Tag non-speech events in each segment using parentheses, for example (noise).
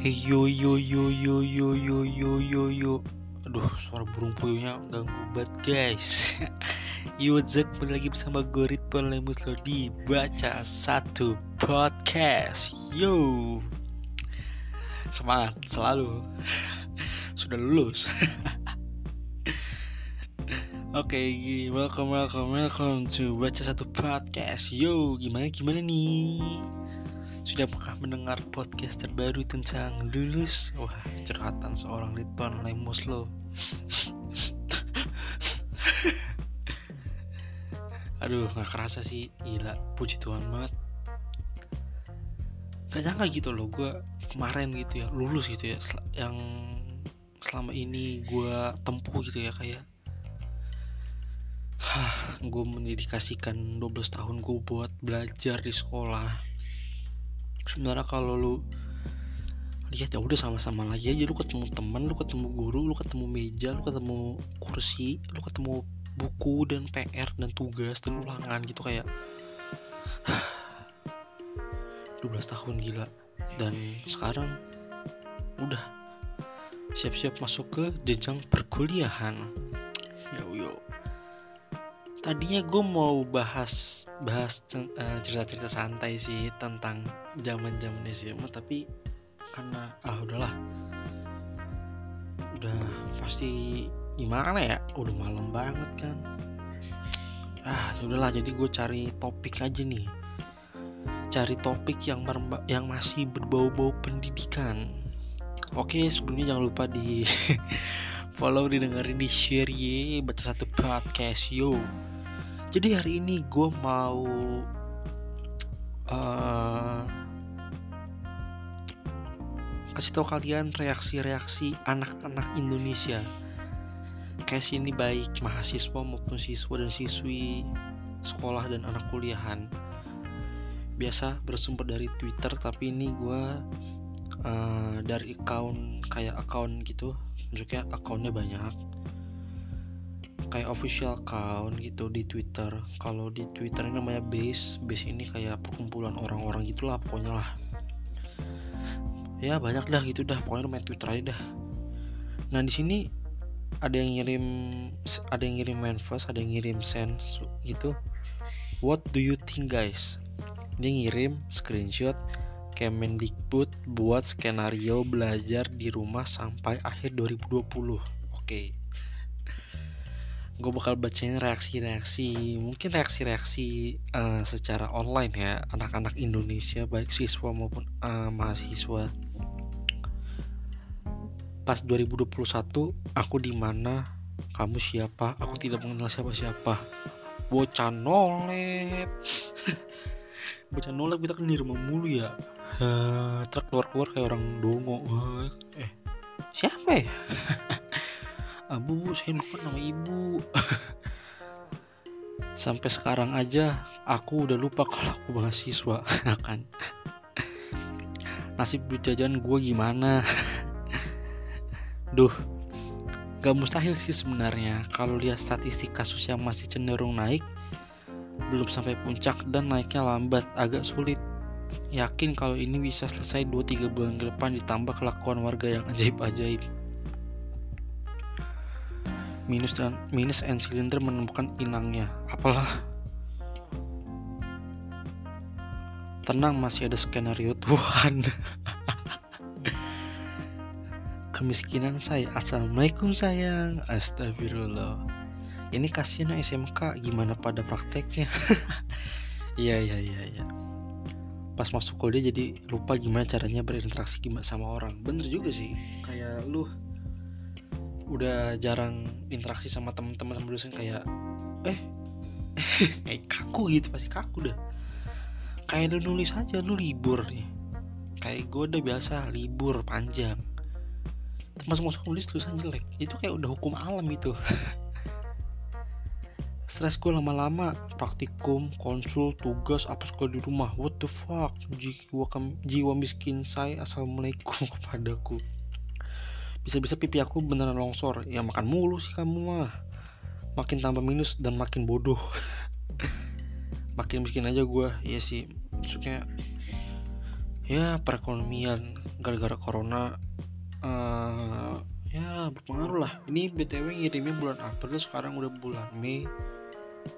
Eh yo yo yo yo yo yo yo yo yo. Aduh suara burung puyuhnya ganggu banget guys. (laughs) Yo up Balik lagi bersama Lemus lo di Baca Satu Podcast. Yo. Semangat selalu. (laughs) Sudah lulus. (laughs) Oke, okay, welcome, welcome, welcome to Baca Satu Podcast. Yo, gimana, gimana nih? Sudah pernah mendengar podcast terbaru tentang lulus? Wah, curhatan seorang Ridwan Lemus lo. Aduh, gak kerasa sih. Gila, puji Tuhan banget. Gak nyangka gitu loh, gue kemarin gitu ya Lulus gitu ya. Yang selama ini gue tempuh gitu ya Kayak. Gue mendedikasikan 12 tahun gue buat belajar di sekolah sebenarnya kalau lu lihat ya udah sama-sama lagi aja. Lu ketemu teman lu ketemu guru lu ketemu meja lu ketemu kursi lu ketemu buku dan PR dan tugas dan ulangan gitu kayak (sighs) 12 tahun gila. Dan sekarang udah siap-siap masuk ke jenjang perkuliahan tadinya gue mau bahas bahas uh, cerita-cerita santai sih tentang zaman-zaman SMA tapi karena ah udahlah. Udah pasti gimana ya? Udah malam banget kan. Ah udahlah jadi gue cari topik aja nih. Cari topik yang yang masih berbau-bau pendidikan. Oke sebelumnya jangan lupa di (laughs) follow didengerin di share ye baca satu podcast yo. Jadi hari ini gue mau uh, kasih tau kalian reaksi-reaksi anak-anak Indonesia. Kayak sini baik mahasiswa maupun siswa dan siswi sekolah dan anak kuliahan. Biasa bersumber dari Twitter tapi ini gue uh, dari account kayak account gitu maksudnya akunnya banyak kayak official account gitu di Twitter. Kalau di Twitter ini namanya base, base ini kayak perkumpulan orang-orang gitulah pokoknya lah. Ya banyak dah gitu dah, pokoknya main Twitter aja dah. Nah di sini ada yang ngirim ada yang ngirim manifest, ada yang ngirim send gitu. What do you think guys? Dia ngirim screenshot Kemendikbud buat skenario belajar di rumah sampai akhir 2020. Oke. Okay gue bakal bacain reaksi-reaksi mungkin reaksi-reaksi uh, secara online ya anak-anak Indonesia baik siswa maupun uh, mahasiswa. Pas 2021 aku di mana? Kamu siapa? Aku tidak mengenal siapa-siapa. Bocah nolep. (laughs) Bocah nolep kita kan di rumah mulu ya uh, truk keluar-keluar kayak orang dongo. Eh siapa ya? (laughs) Abu saya lupa nama ibu. (laughs) Sampai sekarang aja aku udah lupa kalau aku mahasiswa (laughs) kan? Nasib duit jajan gue gimana? Duh gak mustahil sih sebenarnya. Kalau lihat statistik kasus yang masih cenderung naik belum sampai puncak dan naiknya lambat agak sulit yakin kalau ini bisa selesai 2-3 bulan ke depan ditambah kelakuan warga yang ajaib-ajaib. Minus dan minus and cylinder menemukan inangnya. Apalah? Tenang masih ada skenario Tuhan. (laughs) Kemiskinan saya. Assalamualaikum sayang. Astagfirullah. Ini kasihan SMK gimana pada prakteknya? (laughs) Iya iya iya iya pas masuk kuliah jadi lupa gimana caranya berinteraksi gimana sama orang. Bener juga sih. Kayak lu udah jarang interaksi sama teman-teman sama dosen kayak eh (laughs) kayak kaku gitu pasti kaku dah. Kayak lu nulis aja lu libur nih. Kayak gue udah biasa libur panjang. Termasuk masuk nulis tulisan jelek. Itu kayak udah hukum alam itu (laughs) stres gue lama-lama. Praktikum konsul tugas apa sekolah di rumah. What the fuck? Jiwa, jiwa miskin saya assalamualaikum (laughs) kepadaku. Bisa-bisa pipi aku beneran longsor. Ya makan mulu sih kamu mah. Makin tambah minus dan makin bodoh. (laughs) Makin miskin aja gue iya sih. Maksudnya ya perekonomian gara-gara corona uh, ya berpengaruh lah. Ini btw ngirimnya bulan April sekarang udah bulan Mei.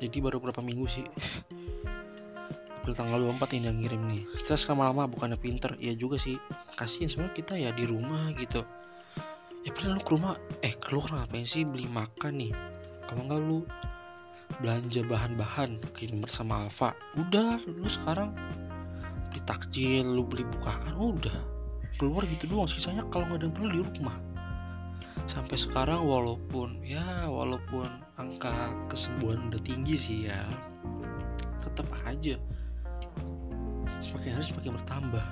Jadi baru berapa minggu sih? April tanggal 24 ini yang ngirim nih. Stres lama-lama bukannya pinter. Ya juga sih. Kasihin sebenarnya kita ya di rumah gitu. Ya pernah lu ke rumah? Eh keluar ngapain sih beli makan nih? Kalau nggak lu belanja bahan-bahan kirim bersama Alfa. Udah lu sekarang beli takjil lu beli bukaan udah. Keluar gitu doang sisanya kalau nggak ada yang perlu di rumah sampai sekarang walaupun ya walaupun angka kesembuhan udah tinggi sih ya tetap aja. Semakin hari semakin bertambah.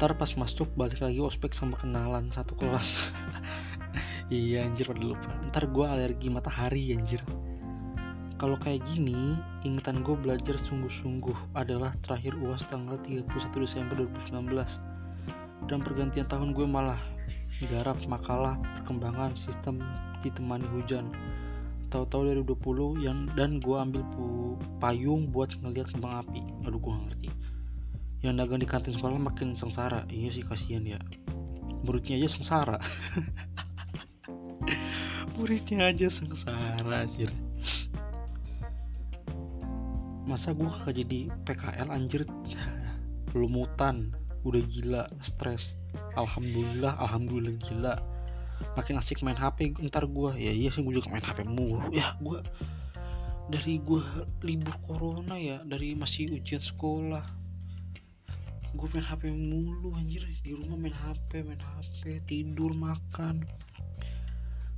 Ntar pas masuk balik lagi ospek sama kenalan satu kelas. (laughs) Iya anjir pada lupa. Ntar gue alergi matahari anjir. Kalau kayak gini, ingatan gue belajar sungguh-sungguh adalah terakhir UAS tanggal 31 Desember 2019. Dan pergantian tahun gue malah garap makalah perkembangan sistem ditemani hujan. Tahu-tahu dari 20 yang dan gue ambil payung buat ngeliat kembang api. Aduh gue gak ngerti. Yang dagang di kantin sekolah makin sengsara. Iya sih kasihan ya. Muridnya aja sengsara. (laughs) Muridnya aja sengsara anjir masa gue kagak jadi PKL anjir (laughs) lumutan udah gila stres alhamdulillah alhamdulillah gila. Makin asik main HP ntar gue ya iya sih gue juga main HP mulu. Ya gue dari gue libur corona ya dari masih ujian sekolah gue main HP mulu anjir. Di rumah main HP main HP tidur makan.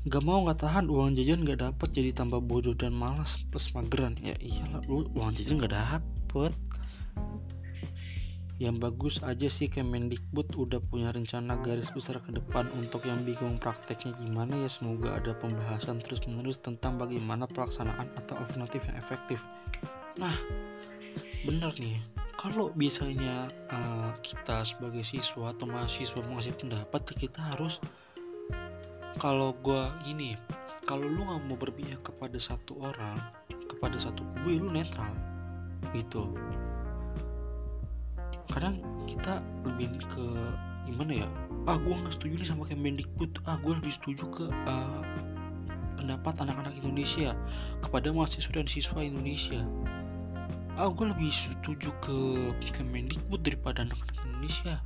Gak mau gak tahan uang jajan gak dapet jadi tambah bodoh dan malas plus mageran. Ya iyalah lu uang jajan gak dapet yang bagus aja sih Kemendikbud udah punya rencana garis besar ke depan untuk yang bingung prakteknya gimana ya. Semoga ada pembahasan terus menerus tentang bagaimana pelaksanaan atau alternatif yang efektif. Nah bener nih kalau biasanya uh, kita sebagai siswa atau mahasiswa mengasih pendapat kita harus kalau gue gini kalau lu nggak mau berpihak kepada satu orang kepada satu kubu ya lu netral gitu kadang kita lebih ke gimana ya? Ah gue nggak setuju nih sama Kemendikbud. Ah gue lebih setuju ke uh, pendapat anak-anak Indonesia kepada mahasiswa dan siswa Indonesia. Ah gue lebih setuju ke Kemendikbud daripada anak-anak Indonesia.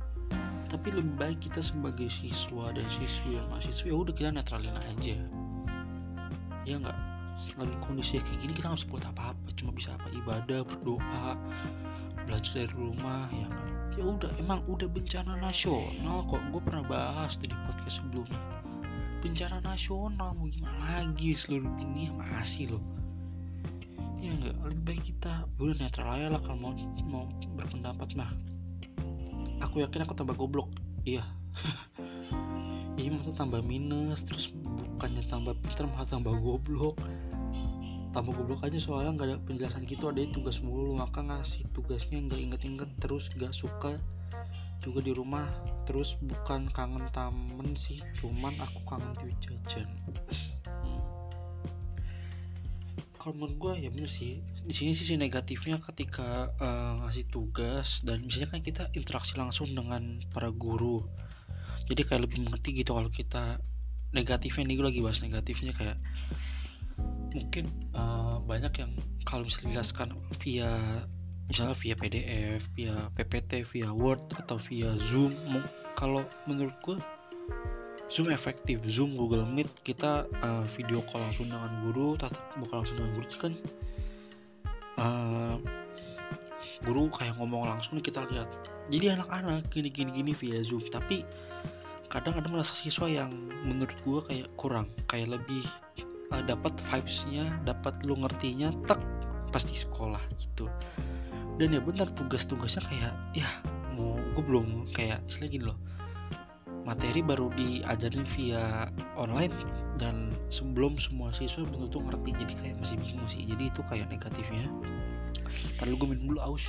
Tapi lebih baik kita sebagai siswa dan siswi yang mahasiswa ya udah kita netralin aja. Ya nggak? Lagi kondisi kayak gini kita nggak bisa apa-apa. Cuma bisa apa? Ibadah berdoa belajar dari rumah ya kan? Ya udah emang udah bencana nasional kok. Gue pernah bahas di podcast sebelumnya. Bencana nasional mau gimana lagi seluruh dunia masih loh. Ya enggak lebih baik kita udah netral aja lah kalau mau mau berpendapat mah. Aku yakin aku tambah goblok. Iya. (laughs) Ini maksudnya tambah minus terus bukannya tambah pinter malah tambah goblok tambah goblok aja soalnya nggak ada penjelasan gitu ada tugas mulu maka ngasih tugasnya nggak inget-inget terus nggak suka juga di rumah terus bukan kangen tamen sih cuman aku kangen duit jajan. Kalau menurut gue ya bener sih. Di sini sisi negatifnya ketika uh, ngasih tugas dan misalnya kan kita interaksi langsung dengan para guru. Jadi kayak lebih mengerti gitu kalau kita negatifnya nih gue lagi bahas negatifnya kayak mungkin uh, banyak yang kalau misalnya dijelaskan via misalnya via PDF, via PPT, via Word atau via Zoom kalau menurut gue Zoom efektif. Zoom Google Meet kita uh, video call langsung dengan guru tatap muka langsung dengan guru kan uh, guru kayak ngomong langsung kita lihat. Jadi anak-anak gini gini gini via Zoom. Tapi kadang ada merasa siswa yang menurut gue kayak kurang kayak lebih uh, dapat vibesnya dapat lu ngertinya tek pasti sekolah gitu. Dan ya benar tugas-tugasnya kayak ya mau gue belum kayak istilah gini loh materi baru diajarin via online dan sebelum semua siswa betul-betul ngerti jadi kayak masih bingung sih. Jadi itu kayak negatifnya. Terlalu gue minum dulu aus.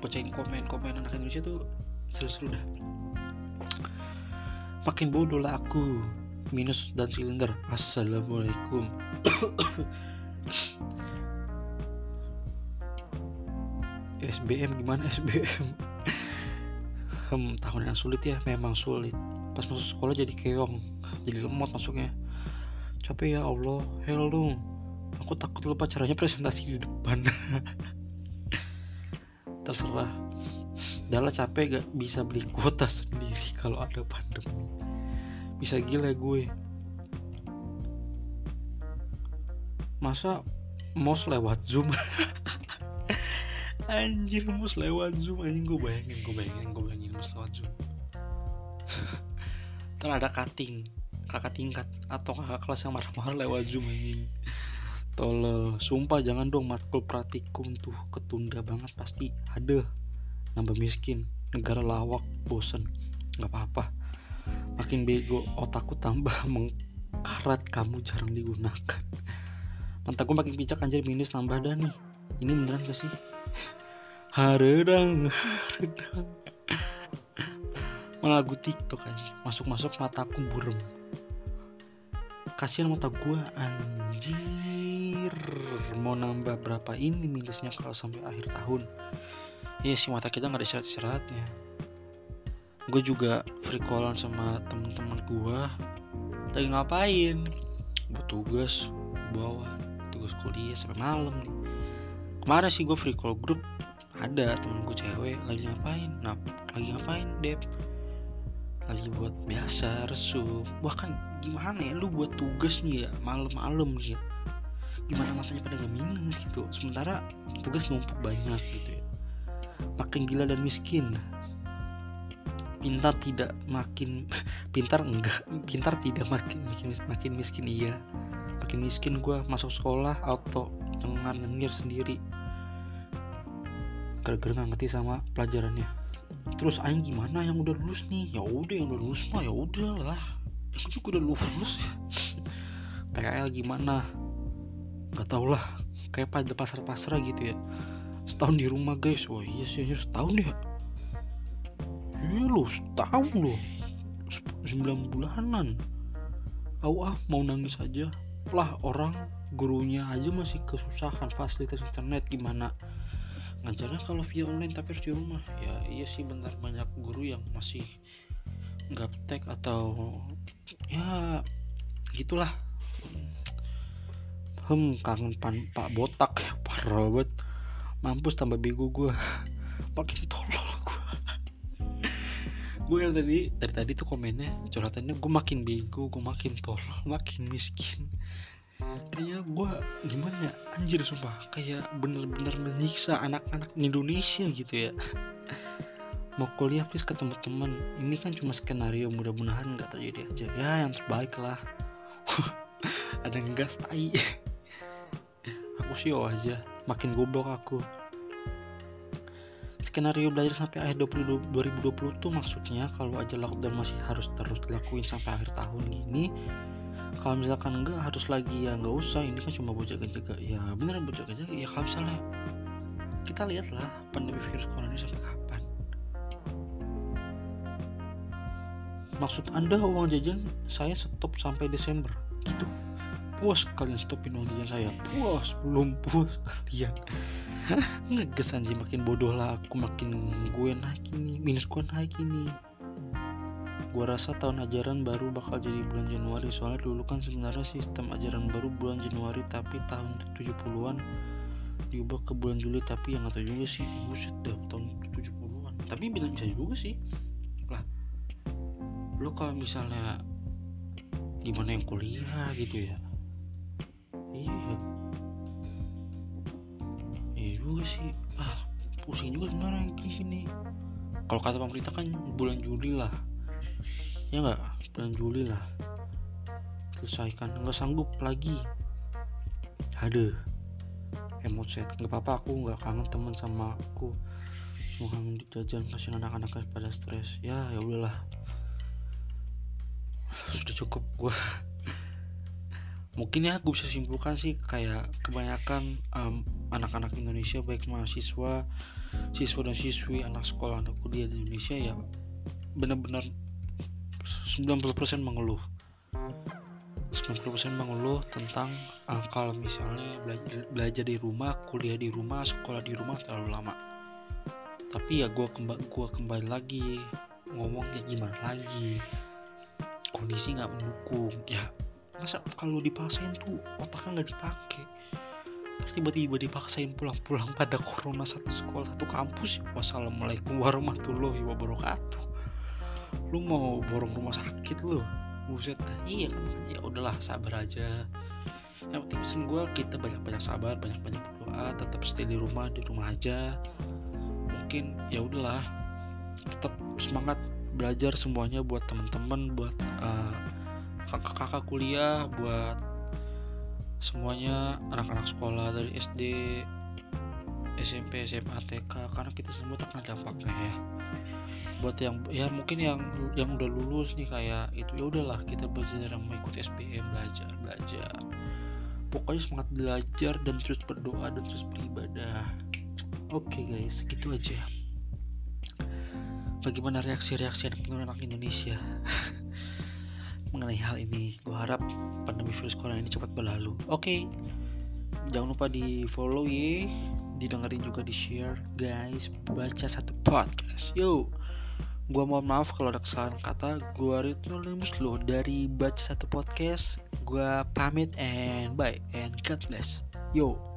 Bacain komen-komen anak Indonesia tuh seru-seru dah. Makin bodoh lah aku minus dan silinder. Assalamualaikum. (coughs) SBM gimana SBM (coughs) hmm, tahun yang sulit ya memang sulit. Pas masuk sekolah jadi keong jadi lemot masuknya. Capek ya Allah hell dong aku takut lupa caranya presentasi di depan. (laughs) Terserah. Dahlah capek gak bisa beli kuota sendiri kalau ada pandemi bisa gila gue. Masa mos lewat zoom? (laughs) Anjir mos lewat zoom. Anjing gue bayangin gue bayangin gue bayangin mos lewat zoom. (laughs) Ntar ada cutting. Kakak tingkat atau kakak kelas yang marah-marah lewat zoom anjing. Tolol. Sumpah jangan dong matkul praktikum tuh ketunda banget pasti. Ada nambah miskin. Negara lawak bosen. Nggak apa-apa makin bego otakku tambah (laughs) mengkarat kamu jarang digunakan. Mantaku makin picak anjir minus nambah dah nih. Ini beneran gak sih? (laughs) Haredang haredang. (laughs) Lagu tiktok aja masuk-masuk mataku burem. Kasihan mata gua anjir. Mau nambah berapa ini minusnya kalau sampai akhir tahun? Iya sih mata kita nggak ada istirahat-istirahatnya gue juga free callan sama temen-temen gue lagi ngapain? Buat tugas bawa tugas kuliah sampai malam nih. Kemarin sih gue free call grup ada temen gue cewek lagi ngapain? Nah lagi ngapain dep? Lagi buat biasa resuh bahkan gimana ya lu buat tugas nih ya malam-malam ya. Gimana matanya pada gak minus gitu. Sementara tugas numpuk banyak gitu ya. Makin gila dan miskin pintar tidak makin (laughs) pintar enggak pintar tidak makin makin makin miskin iya. Makin miskin gue masuk sekolah auto cengar nyengir sendiri. Gara-gara nggak ngerti sama pelajarannya. Terus aing gimana yang udah lulus nih? Ya udah yang udah lulus mah ya udah lah. Aku juga udah lulus PKL gimana? Nggak tau lah. Kayak pada pasar pasar gitu ya. Setahun di rumah guys. Wah iya sih setahun ya iya loh setahun loh. Sembilan bulanan. Aku ah mau nangis aja. Lah orang gurunya aja masih kesusahan fasilitas internet gimana? Ngajarnya kalau via online tapi harus di rumah. Ya iya sih bentar. Banyak guru yang masih gaptek atau ya gitulah. Hmm kangen pan pak botak. Ya parah banget. Mampus tambah bego gue makin tolol gue yang tadi. Dari tadi tuh komennya curhatannya gue makin bego gue makin tolol makin miskin. Kayak gue gimana ya? Anjir sumpah. Kayak bener-bener menyiksa anak-anak Indonesia gitu ya. Mau kuliah please ketemu teman. Ini kan cuma skenario mudah-mudahan nggak terjadi aja. Ya yang terbaik lah. (laughs) Ada gas tai. (laughs) Aku sih oh aja. Makin goblok aku skenario belajar sampai akhir 20, 2020 tuh maksudnya kalau aja lockdown masih harus terus dilakuin sampai akhir tahun gini kalau misalkan enggak harus lagi ya nggak usah ini kan cuma buat jaga-jaga ya beneran buat jaga-jaga ya kalau misalnya kita lihatlah pandemi virus corona ini sampai kapan. Maksud anda uang jajan saya stop sampai Desember? Gitu. Puas kalian stopin uang jajan saya. Puas belum puas. Kalian ngeges anjing makin bodoh lah aku makin gue naik ini minus gue naik ini. Gue rasa tahun ajaran baru bakal jadi bulan Januari soalnya dulu kan sebenarnya sistem ajaran baru bulan Januari tapi tahun 70-an diubah ke bulan Juli tapi yang atau juga sih. Buset dah tahun 70-an tapi bilang bisa juga sih. Lah lo kalau misalnya gimana yang kuliah gitu ya sih. Ah pusing juga sebenarnya kayak gini kalau kata pemerintah kan bulan Juli lah. Ya nggak? Bulan Juli lah. Selesaikan nggak sanggup lagi. Ada. Emot set. Nggak apa-apa aku nggak kangen teman sama aku. Cuma kangen jajan kasih anak-anak pada stres. Ya ya udahlah. Sudah cukup gue mungkin ya gue bisa simpulkan sih kayak kebanyakan um, anak-anak Indonesia baik mahasiswa siswa dan siswi anak sekolah anak kuliah di Indonesia ya benar-benar 90% mengeluh. 90% mengeluh tentang uh, kalau misalnya belajar, belajar di rumah kuliah di rumah sekolah di rumah terlalu lama. Tapi ya gue kembali gua kembali lagi ngomong kayak gimana lagi? Kondisi nggak mendukung ya masa kalau dipaksain tuh otaknya nggak dipakai? Tiba-tiba dipaksain pulang-pulang pada corona satu sekolah satu kampus. Wassalamualaikum warahmatullahi wabarakatuh. Lu mau borong rumah sakit lu? Buset. Iya kan? Ya udahlah sabar aja. Yang penting pesan gue kita banyak-banyak sabar banyak-banyak berdoa tetap stay di rumah di rumah aja. Mungkin ya udahlah tetap semangat belajar semuanya buat teman-teman buat uh, kakak-kakak kuliah buat semuanya anak-anak sekolah dari SD SMP SMA TK karena kita semua terkena dampaknya ya. Buat yang ya mungkin yang yang udah lulus nih kayak itu ya udahlah kita belajar yang mengikuti SPM belajar belajar. Pokoknya semangat belajar dan terus berdoa dan terus beribadah. Oke okay guys gitu aja. Bagaimana reaksi-reaksi anak-anak Indonesia (laughs) mengenai hal ini. Gue harap pandemi virus corona ini cepat berlalu. Oke okay. jangan lupa di follow ya didengerin juga di share guys. Baca satu podcast. Yo gue mohon maaf kalau ada kesalahan kata. Gue Ritno Lemus lo. Dari baca satu podcast gue pamit and bye and God bless. Yo